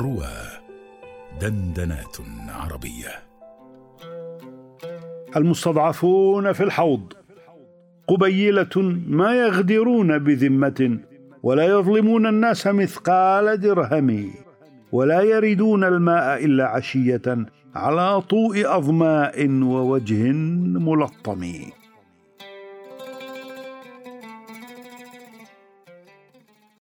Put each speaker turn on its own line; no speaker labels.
روى دندنات عربية.
المستضعفون في الحوض. قبيلة ما يغدرون بذمة ولا يظلمون الناس مثقال درهم ولا يردون الماء إلا عشية على طوء أظماء ووجه ملطم.